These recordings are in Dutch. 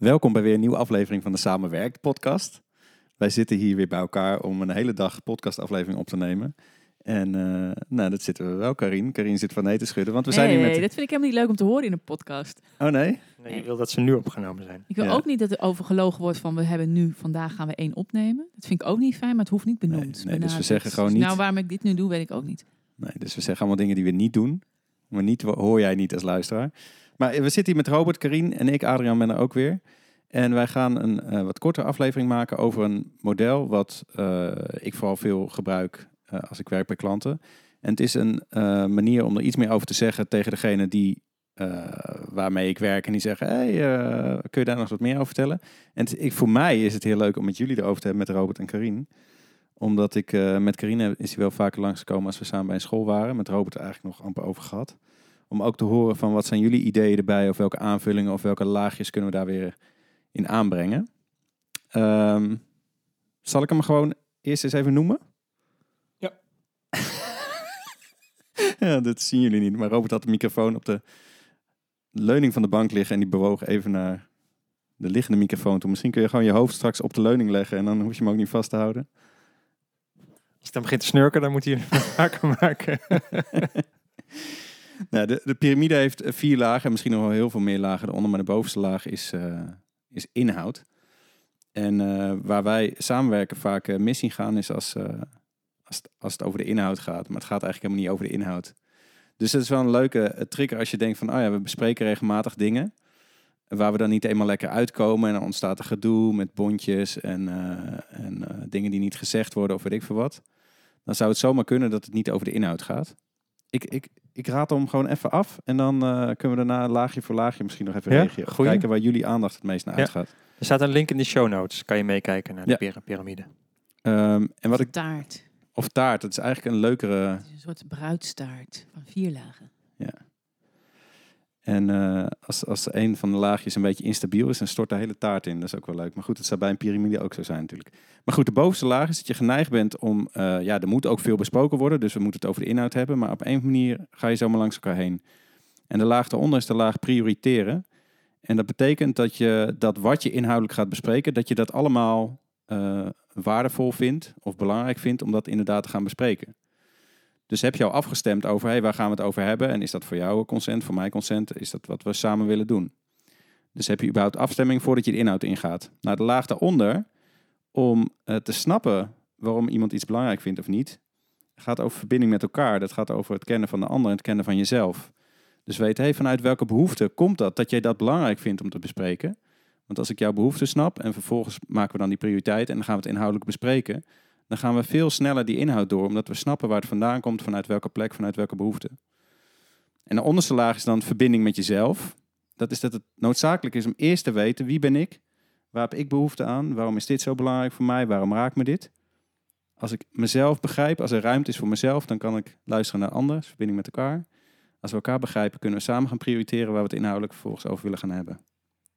Welkom bij weer een nieuwe aflevering van de Samenwerkt podcast. Wij zitten hier weer bij elkaar om een hele dag podcastaflevering op te nemen. En uh, nou, dat zitten we wel, Karin. Karin zit van nee te schudden, want we zijn nee, hier met... dat vind ik helemaal niet leuk om te horen in een podcast. Oh nee? Nee, je wil dat ze nu opgenomen zijn. Ik wil Ja. ook niet dat er over gelogen wordt van we hebben nu, vandaag gaan we één opnemen. Dat vind ik ook niet fijn, maar het hoeft niet benoemd. Nee, nee, dus we zeggen gewoon Dus niet- Nou, waarom ik dit nu doe, weet ik ook niet. Nee, dus we zeggen allemaal dingen die we niet doen. Maar niet hoor jij niet als luisteraar. Maar we zitten hier met Robert, Karin en ik, Adriaan, ben er ook weer. En wij gaan een eh, wat kortere aflevering maken over een model wat eh, ik vooral veel gebruik eh, als ik werk bij klanten. En het is een manier om er iets meer over te zeggen tegen degene die, waarmee ik werk. En die zeggen, hey, kun je daar nog wat meer over vertellen? En ik, voor mij is het heel leuk om met jullie erover te hebben, met Robert en Karin omdat ik met Carine is hij wel vaker langsgekomen als we samen bij een school waren. Met Robert er eigenlijk nog amper over gehad. Om ook te horen van wat zijn jullie ideeën erbij. Of welke aanvullingen of welke laagjes kunnen we daar weer in aanbrengen. Ehm, zal ik hem gewoon eerst eens even noemen? Ja. ja, dat zien jullie niet. Maar Robert had de microfoon op de leuning van de bank liggen. En die bewoog even naar de liggende microfoon toe. Misschien kun je gewoon je hoofd straks op de leuning leggen. En dan hoef je hem ook niet vast te houden. Als je dan begint te snurken, dan moet je een maken maken. Nou, de, de piramide heeft eh, vier lagen, en misschien nog wel heel veel meer lagen eronder, maar de bovenste laag is, eh, is inhoud. En eh, waar wij samenwerken vaak mis in gaan, is als, als, het, als het over de inhoud gaat. Maar het gaat eigenlijk helemaal niet over de inhoud. Dus het is wel een leuke trigger als je denkt van, oh ja, we bespreken regelmatig dingen. Waar we dan niet eenmaal lekker uitkomen en dan ontstaat er gedoe met bondjes en, en dingen die niet gezegd worden of weet ik veel wat. Dan zou het zomaar kunnen dat het niet over de inhoud gaat. Ik, ik, ik raad hem gewoon even af. En dan eh, kunnen we daarna laagje voor laagje misschien nog even Ja, reageren. Kijken waar jullie aandacht het meest naar Ja. uitgaat. Er staat een link in de show notes. Kan je meekijken naar de Ja. piramide. Ehm, en wat ik, Taart. of taart, dat is eigenlijk een leukere. Het is een soort bruidstaart van vier lagen. En eh, als, als een van de laagjes een beetje instabiel is, dan stort de hele taart in. Dat is ook wel leuk. Maar goed, het zou bij een piramide ook zo zijn natuurlijk. Maar goed, de bovenste laag is dat je geneigd bent om... eh, ja, er moet ook veel besproken worden, dus we moeten het over de inhoud hebben. Maar op een manier ga je zomaar langs elkaar heen. En de laag daaronder is de laag prioriteren. En dat betekent dat je dat wat je inhoudelijk gaat bespreken, dat je dat allemaal eh, waardevol vindt of belangrijk vindt om dat inderdaad te gaan bespreken. Dus heb je al afgestemd over, hey, waar gaan we het over hebben? En is dat voor jou consent, voor mij consent? Is dat wat we samen willen doen? Dus heb je überhaupt afstemming voordat je de inhoud ingaat? Nou, de laag daaronder, om eh, te snappen waarom iemand iets belangrijk vindt of niet, gaat over verbinding met elkaar. Dat gaat over het kennen van de ander en het kennen van jezelf. Dus weet, hey, vanuit welke behoefte komt dat, dat jij dat belangrijk vindt om te bespreken? Want als ik jouw behoefte snap en vervolgens maken we dan die prioriteit en dan gaan we het inhoudelijk bespreken, dan gaan we veel sneller die inhoud door, omdat we snappen waar het vandaan komt, vanuit welke plek, vanuit welke behoefte. En de onderste laag is dan verbinding met jezelf. Dat is dat het noodzakelijk is om eerst te weten wie ben ik, waar heb ik behoefte aan, waarom is dit zo belangrijk voor mij, waarom raakt me dit. Als ik mezelf begrijp, als er ruimte is voor mezelf, dan kan ik luisteren naar anderen, verbinding met elkaar. Als we elkaar begrijpen, kunnen we samen gaan prioriteren waar we het inhoudelijk vervolgens over willen gaan hebben.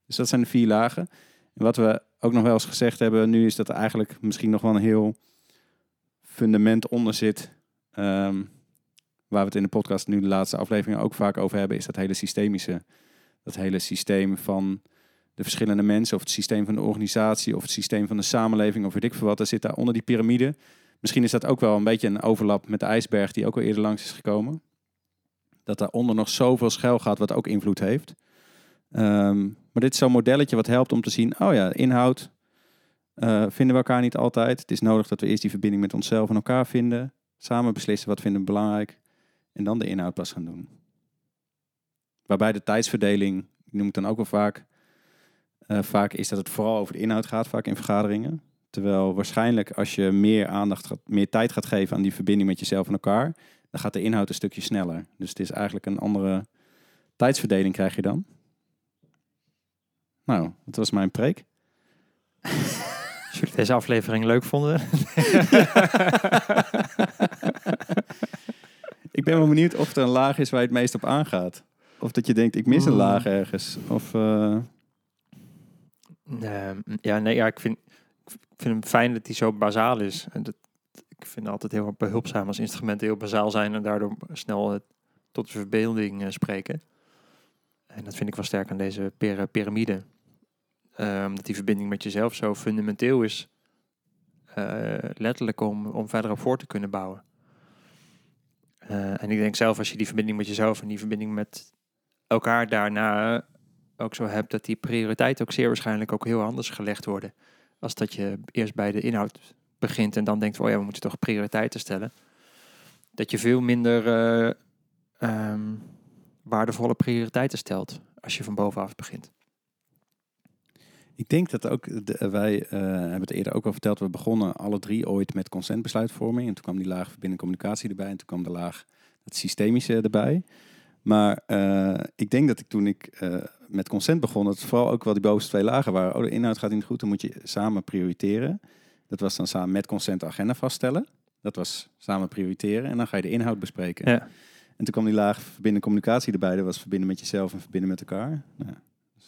Dus dat zijn de vier lagen. En wat we ook nog wel eens gezegd hebben nu, is dat eigenlijk misschien nog wel een heel fundament onder zit. ehm, waar we het in de podcast nu de laatste afleveringen ook vaak over hebben, is dat hele systemische. Dat hele systeem van de verschillende mensen, of het systeem van de organisatie, of het systeem van de samenleving, of weet ik veel wat. Er zit daar onder die piramide. Misschien is dat ook wel een beetje een overlap met de ijsberg die ook al eerder langs is gekomen. Dat daaronder nog zoveel schuil gaat wat ook invloed heeft. Ehm, maar dit is zo'n modelletje wat helpt om te zien, oh ja, inhoud eh, vinden we elkaar niet altijd. Het is nodig dat we eerst die verbinding met onszelf en elkaar vinden. Samen beslissen wat vinden we belangrijk. En dan de inhoud pas gaan doen. Waarbij de tijdsverdeling, die noem ik dan ook wel vaak, eh, vaak is dat het vooral over de inhoud gaat, vaak in vergaderingen. Terwijl waarschijnlijk als je meer aandacht, gaat, meer tijd gaat geven aan die verbinding met jezelf en elkaar, dan gaat de inhoud een stukje sneller. Dus het is eigenlijk een andere tijdsverdeling krijg je dan. Nou, dat was mijn preek. Als jullie deze aflevering leuk vonden. ik ben wel benieuwd of er een laag is waar je het meest op aangaat. Of dat je denkt, ik mis een Oeh. laag ergens. Of, eh, Ehm, ja, nee, ja, ik vind, ik vind hem fijn dat hij zo bazaal is. En dat, ik vind het altijd heel behulpzaam als instrumenten heel bazaal zijn en daardoor snel eh, tot de verbeelding eh, spreken. En dat vind ik wel sterk aan deze pira- piramide. Omdat die verbinding met jezelf zo fundamenteel is. eh, letterlijk om, om verder op voor te kunnen bouwen. Eh, en ik denk zelf, als je die verbinding met jezelf en die verbinding met elkaar daarna ook zo hebt, dat die prioriteiten ook zeer waarschijnlijk ook heel anders gelegd worden. Als dat je eerst bij de inhoud begint en dan denkt, oh ja, we moeten toch prioriteiten stellen. Dat je veel minder eh, ehm, waardevolle prioriteiten stelt als je van bovenaf begint. Ik denk dat ook, de- wij eh, hebben het eerder ook al verteld, we begonnen alle drie ooit met consentbesluitvorming. En toen kwam die laag verbinding communicatie erbij en toen kwam de laag het systemische erbij. Maar eh, ik denk dat ik toen ik eh, met consent begon, dat het vooral ook wel die bovenste twee lagen waren. Oh, de inhoud gaat niet goed, dan moet je samen prioriteren. Dat was dan samen met consent de agenda vaststellen. Dat was samen prioriteren en dan ga je de inhoud bespreken. Ja. En toen kwam die laag verbinden communicatie erbij. Dat was verbinden met jezelf en verbinden met elkaar. Nou,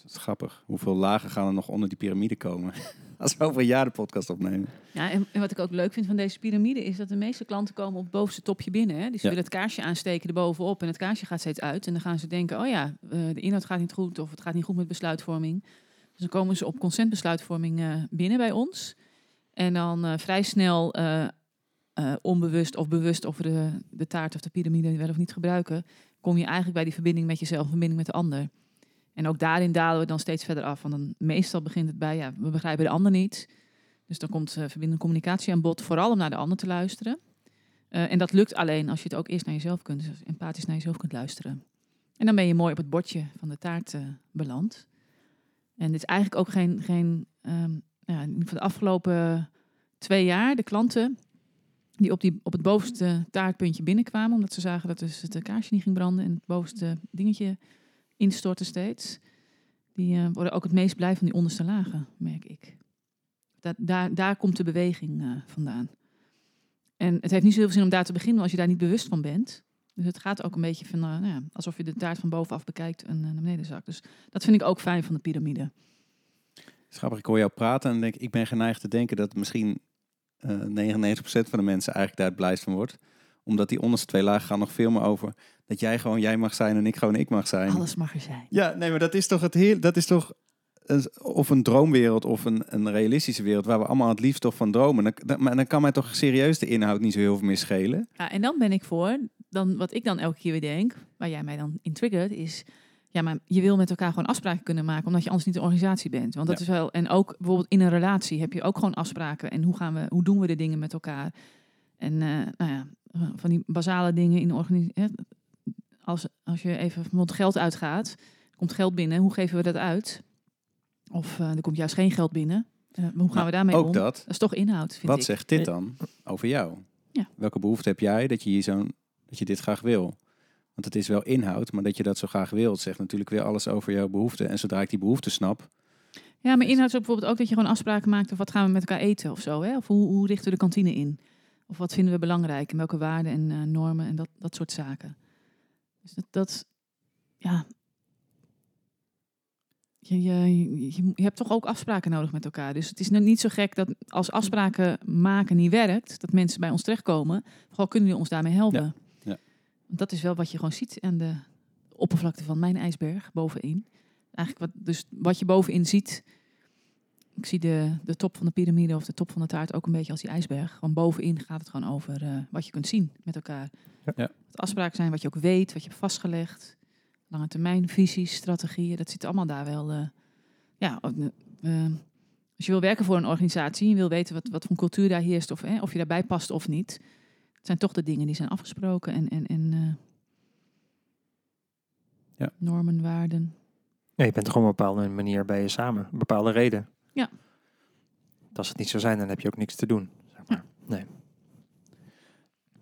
dat is grappig. Hoeveel lagen gaan er nog onder die piramide komen? Als we over een jaar de podcast opnemen. Ja, en, en wat ik ook leuk vind van deze piramide is dat de meeste klanten komen op het bovenste topje binnen. Hè? Dus ze Ja. willen het kaarsje aansteken erbovenop en het kaarsje gaat steeds uit. En dan gaan ze denken, oh ja, eh, de inhoud gaat niet goed of het gaat niet goed met besluitvorming. Dus dan komen ze op consentbesluitvorming eh, binnen bij ons. En dan eh, vrij snel onbewust of bewust of we de, de taart of de piramide wel of niet gebruiken, kom je eigenlijk bij die verbinding met jezelf, verbinding met de ander. En ook daarin dalen we dan steeds verder af. Want dan meestal begint het bij, ja, we begrijpen de ander niet. Dus dan komt uh, verbindende communicatie aan bod, vooral om naar de ander te luisteren. Uh, en dat lukt alleen als je het ook eerst naar jezelf kunt, dus empathisch naar jezelf kunt luisteren. En dan ben je mooi op het bordje van de taart uh, beland. En dit is eigenlijk ook geen, geen um, ja, van de afgelopen twee jaar, de klanten die op, die op het bovenste taartpuntje binnenkwamen, omdat ze zagen dat dus het kaarsje niet ging branden en het bovenste dingetje instortte steeds. Die uh, worden ook het meest blij van die onderste lagen, merk ik. Dat, daar, daar komt de beweging uh, vandaan. En het heeft niet zoveel zin om daar te beginnen als je daar niet bewust van bent. Dus het gaat ook een beetje van, uh, nou ja, alsof je de taart van bovenaf bekijkt en naar beneden zakt. Dus dat vind ik ook fijn van de piramide. Grappig, ik hoor jou praten en denk ik ben geneigd te denken dat misschien uh, 99% van de mensen eigenlijk daar het blijst van wordt. Omdat die onderste twee lagen gaan nog veel meer over dat jij gewoon jij mag zijn en ik gewoon ik mag zijn. Alles mag er zijn. Ja, nee, maar dat is toch het heel, dat is toch een, of een droomwereld of een, een realistische wereld waar we allemaal het liefst toch van dromen. Dan, dan, maar dan kan mij toch serieus de inhoud niet zo heel veel meer schelen. Ja, en dan ben ik voor, dan, wat ik dan elke keer weer denk, waar jij mij dan in triggert, is ja, maar je wil met elkaar gewoon afspraken kunnen maken, omdat je anders niet een organisatie bent. Want dat Ja. is wel, en ook bijvoorbeeld in een relatie heb je ook gewoon afspraken. En hoe gaan we, hoe doen we de dingen met elkaar? En uh, nou ja, van die basale dingen in de organisatie. Als, als je even bijvoorbeeld geld uitgaat, komt geld binnen, hoe geven we dat uit? Of uh, er komt juist geen geld binnen. Uh, hoe gaan Maar we daarmee ook om? dat. Dat is toch inhoud, vind Wat ik. zegt dit dan over jou? Ja. Welke behoefte heb jij dat je hier zo'n dat je dit graag wil? Want het is wel inhoud, maar dat je dat zo graag wilt, zegt natuurlijk weer alles over jouw behoefte. En zodra ik die behoefte snap, Ja, maar inhoud is ook bijvoorbeeld ook dat je gewoon afspraken maakt of wat gaan we met elkaar eten of zo. Hè? Of hoe, hoe richten we de kantine in? Of wat vinden we belangrijk en welke waarden en uh, normen en dat, dat soort zaken. Dus dat, dat ja. Je, je, je, hebt toch ook afspraken nodig met elkaar. Dus het is niet zo gek dat als afspraken maken niet werkt, dat mensen bij ons terechtkomen. Vooral kunnen jullie ons daarmee helpen. Ja. Dat is wel wat je gewoon ziet aan de oppervlakte van mijn ijsberg bovenin. Eigenlijk wat, dus wat je bovenin ziet. Ik zie de, de top van de piramide of de top van de taart ook een beetje als die ijsberg. Gewoon bovenin gaat het gewoon over uh, wat je kunt zien met elkaar. Ja. Ja. Wat afspraken zijn, wat je ook weet, wat je hebt vastgelegd. Lange termijn visies, strategieën, dat zit allemaal daar wel. Uh, ja, uh, als je wil werken voor een organisatie, je wil weten wat, wat voor cultuur daar heerst of, of je daarbij past of niet. Het zijn toch de dingen die zijn afgesproken en, en, en uh, ja. normen, waarden. Ja, je bent toch op een bepaalde manier bij je samen, een bepaalde reden. Ja. Als het niet zou zijn, dan heb je ook niks te doen. Zeg maar. ja. Nee.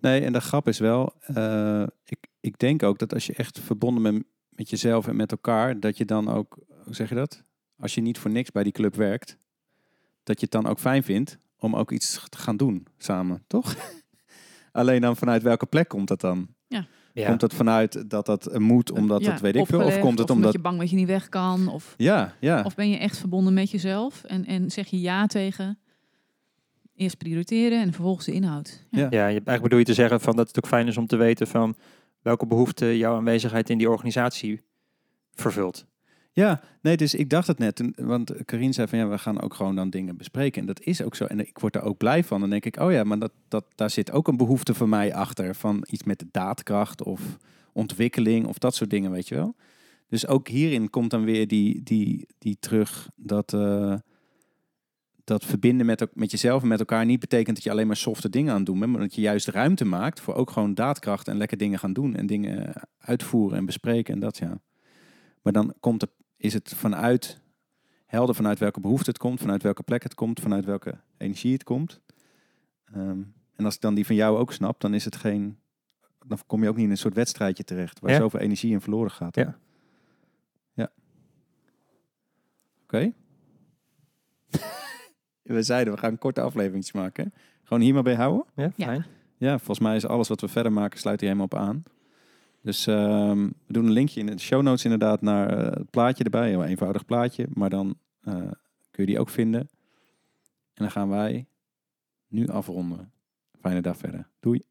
Nee, en de grap is wel, uh, ik, ik denk ook dat als je echt verbonden bent met jezelf en met elkaar, dat je dan ook, hoe zeg je dat? Als je niet voor niks bij die club werkt, dat je het dan ook fijn vindt om ook iets te gaan doen samen, toch? Alleen dan vanuit welke plek komt dat dan? Ja. Ja. Komt dat vanuit dat dat moet, omdat ja, dat weet ik veel? Of komt het of omdat... je bang dat je niet weg kan? Of, Ja, ja. of ben je echt verbonden met jezelf en, en zeg je ja tegen eerst prioriteren en vervolgens de inhoud? Ja. Ja, je, eigenlijk bedoel je te zeggen van dat het ook fijn is om te weten van welke behoeften jouw aanwezigheid in die organisatie vervult. Ja, nee, dus ik dacht het net. Want Karin zei van ja, we gaan ook gewoon dan dingen bespreken. En dat is ook zo. En ik word er ook blij van. Dan denk ik, oh ja, maar dat, dat, daar zit ook een behoefte van mij achter. Van iets met daadkracht of ontwikkeling of dat soort dingen, weet je wel. Dus ook hierin komt dan weer die, die, die terug dat, eh, dat verbinden met, met jezelf en met elkaar niet betekent dat je alleen maar softe dingen aan het doen bent, maar dat je juist ruimte maakt voor ook gewoon daadkracht en lekker dingen gaan doen en dingen uitvoeren en bespreken en dat ja. Maar dan komt het, is het vanuit helder vanuit welke behoefte het komt, vanuit welke plek het komt, vanuit welke energie het komt. Ehm, en als ik dan die van jou ook snap, dan is het geen, dan kom je ook niet in een soort wedstrijdje terecht waar Ja. zoveel energie in verloren gaat. Ja. Ja. Oké. we zeiden, we gaan een korte aflevering maken. hè? Gewoon hier maar bij houden. Ja, Ja. fijn. Ja, volgens mij is alles wat we verder maken, sluit hier helemaal op aan. Dus ehm, we doen een linkje in de show notes inderdaad naar eh, het plaatje erbij. Een eenvoudig plaatje, maar dan eh, kun je die ook vinden. En dan gaan wij nu afronden. Fijne dag verder. Doei.